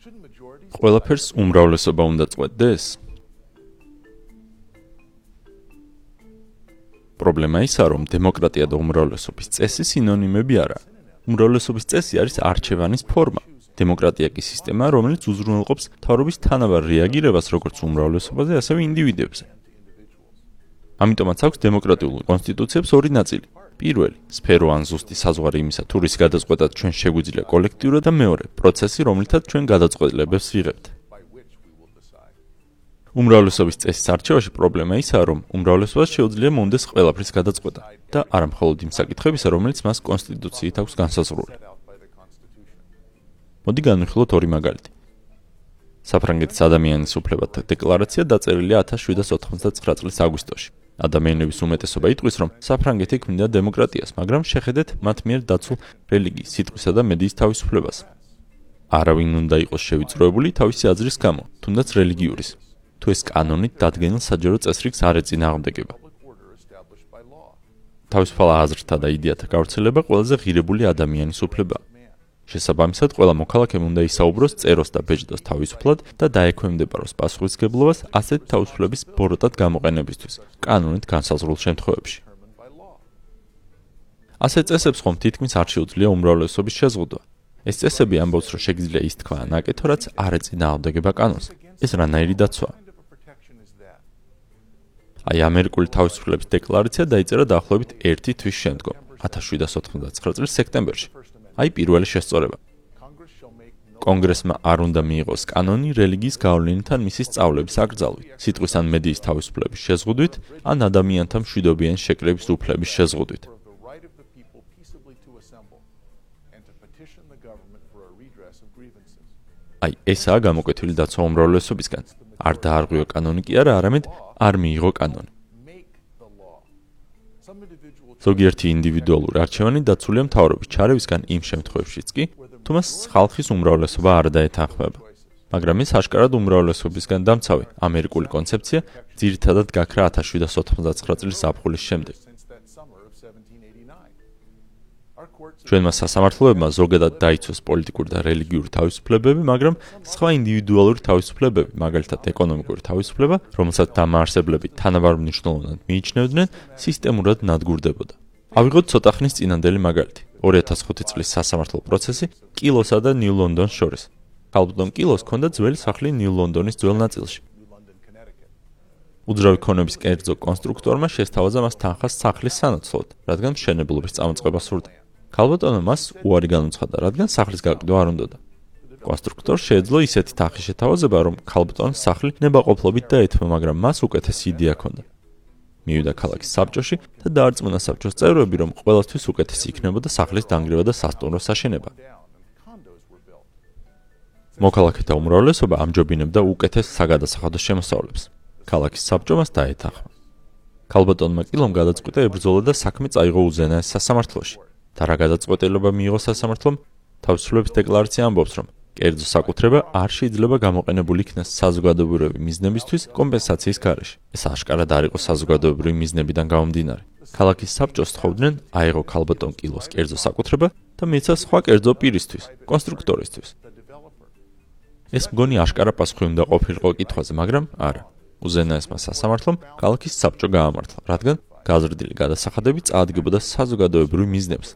ყველაფერს უმრავლესობა უნდა წყვეტდეს? პრობლემა ისაა, რომ დემოკრატია და უმრავლესობის წესი სინონიმები არაა. უმრავლესობის წესი არის არჩევანის ფორმა. დემოკრატია კი სისტემა, რომელიც უზრუნველყოფს თავრობის თანაბარ რეაგირებას როგორც უმრავლესობაზე, ასევე ინდივიდებზე. ამიტომაც აქვს დემოკრატიულ კონსტიტუციებს ორი ნაწილი. პირველი, სფერო ან ზუსტი საზღვარი იმისა, თუ რის გადაწყვეტად ჩვენ შეგვიძლია კოლექტიურად და მეორე, პროცესი, რომლითაც ჩვენ გადაწყვეტილებებს ვიღებთ. უმრავლესობის წესის არჩევაში პრობლემა ისაა, რომ უმრავლესობას შეუძლია მომდეს ყველაფრის გადაწყვეტა და არა მხოლოდ იმ საკითხებისა, რომელიც მას კონსტიტუციით აქვს განსაზღვრული. მოდი განვიხილოთ ორი მაგალითი. საფრანგეთის ადამიანის უფლებათა დეკლარაცია დაწერილია 1789 წლის აგვისტოში. ადამიანების უმეტესობა იტყვის, რომ საფრანგეთი ქმნიდა დემოკრატიას, მაგრამ შეხედეთ მათ მიერ დაცულ რელიგიის, სიტყვისა და მედიის თავისუფლებას. არავინ უნდა იყოს შევიწროებული თავისი აზრის გამო, თუნდაც რელიგიურის. თუ ეს კანონით დადგენილ საჯარო წესრიგს არ ეწინააღმდეგება. თავისუფალ აზრთა და იდეათა გავრცელება ყველაზე ღირებული ადამიანის უფლებაა. შესაბამისად, ყველა მოქალაქემ უნდა ისაუბროს წეროს და ბეჭდოს თავისუფლად და დაექვემდებაროს პასუხისგებლობას ასეთ თავისუფლების ბოროტად გამოყენებისთვის, კანონით განსაზღვრულ შემთხვევებში. ასეთ წესებს ხომ თითქმის არ შეუძლია უმრავლესობის შეზღუდვა. ეს წესები ამბობს, რომ შეგიძლია ის თქვა ნაკეთო, რაც არ ეწინააღმდეგება კანონს. ეს რანაირი დაცვაა? აი ამერიკული თავისუფლების დეკლარაცია დაიწერა დაახლოებით 1 თვის შემდგომ 1789 წლის სექტემბერში აი პირველი შესწორება. კონგრესმა არ უნდა მიიღოს კანონი რელიგიის გავლენიდან მისი სწავლების აკრძალვით. სიტყვის ან მედიის თავისუფლების შეზღუდვით ან ადამიანთა მშვიდობიან შეკრების უფლების შეზღუდვით. აი ესაა გამოკვეთილი დაცვა უმრავლესობისგან. არ დაარღვიო კანონი კი არა, არამედ არ მიიღო კანონი. ზოგიერთი ინდივიდუალური არჩევანი დაცულია მთავრობის ჩარევისგან იმ შემთხვევაშიც კი, თუ მას ხალხის უმრავლესობა არ დაეთანხმება. მაგრამ ეს აშკარად უმრავლესობისგან დამცავი ამერიკული კონცეფცია ძირითადად გაქრა 1789 წლის აპრილის შემდეგ. ჩვენმა სასამართლოებმა ზოგადად დაიცვეს პოლიტიკური და რელიგიური თავისუფლებები, მაგრამ სხვა ინდივიდუალური თავისუფლებები, მაგალითად ეკონომიკური თავისუფლება, რომელსაც დამაარსებლები თანაბარ მნიშვნელოვნად მიიჩნევდნენ, სისტემურად ნადგურდებოდა. ავიღოთ ცოტა ხნის წინანდელი მაგალითი. 2005 წლის სასამართლო პროცესი კილოსა და ნიუ ლონდონს შორის. ალბათ კილოს ჰქონდა ძველი სახლი ნიუ ლონდონის ძველ ნაწილში. უძრავი ქონების კერძო კონსტრუქტორმა შესთავაზა მას თანხას სახლის სანაცვლოდ, რადგან მშენებლობის წამოწყება სურდა. ქალბატონმა მას უარი განუცხადა, რადგან სახლის გაყიდვა არ უნდოდა. კონსტრუქტორს შეეძლო ისეთი თანხის შეთავაზება, რომ ქალბატონს სახლი ნებაყოფლობით დაეთმო, მაგრამ მას უკეთესი იდეა ჰქონდა. მივიდა ქალაქის საბჭოში და დაარწმუნა საბჭოს წევრები, რომ ყოველთვის უკეთესი იქნებოდა სახლის დანგრევა და სასტუმროს აშენება. მოქალაქეთა უმრავლესობა ამჯობინებდა უკეთეს საგადასახადო შემოსავლებს. ქალაქის საბჭომას დაეთანხმა. ქალბატონმა კილომ გადაწყვიტა ებრძოლა და საქმე წაიღო უზენაეს სასამართლოში. და რა გადაწყვეტილება მიიღო სასამართლომ? თავისუფლების დეკლარაცია ამბობს, რომ კერძო საკუთრება არ შეიძლება გამოყენებული იქნას საზოგადოებრივი მიზნებისთვის კომპენსაციის გარეშე. ეს აშკარად არ იყო საზოგადოებრივი მიზნებიდან გამომდინარე. ქალაქის საბჭოს თხოვდნენ აიღო ქალბატონ კილოს კერძო საკუთრება და მიეცა სხვა კერძო პირისთვის, კონსტრუქტორისთვის. ეს მგონი აშკარა პასუხი უნდა ყოფილიყო კითხვაზე, მაგრამ არა. უზენაესმა სასამართლომ ქალაქის საბჭო გაამართლა, რადგან გაზრდილი გადასახადები წაადგებოდა საზოგადოებრივ მიზნებს.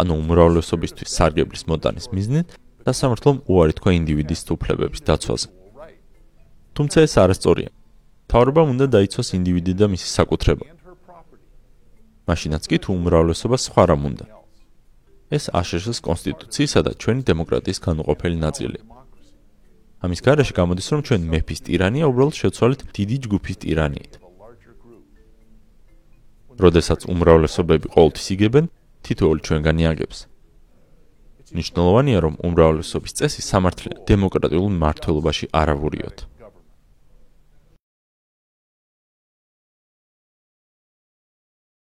ანუ უმრავლესობისთვის სარგებლის მოტანის მიზნით დასამართლომ უარი თქვა ინდივიდის უფლებების დაცვაზე. თუმცა ეს არასწორია. თავრობამ უნდა დაიცვას ინდივიდი და მისი საკუთრება. მაშინაც კი თუ უმრავლესობა სხვა რამ უნდა. ეს აშშ-ის კონსტიტუციისა და ჩვენი დემოკრატიის განუყოფელი ნაწილია. ამის გარეშე გამოდის, რომ ჩვენ მეფის ტირანია უბრალოდ შეცვალეთ დიდი ჯგუფის ტირანიით. როდესაც უმრავლესობები ყოველთვის იგებენ თითოეული ჩვენგანი აგებს. ნიშნულოვანია, რომ უმრავლესობის წესი სამართლე დემოკრატიულ მართლობაში არ ავურიოთ.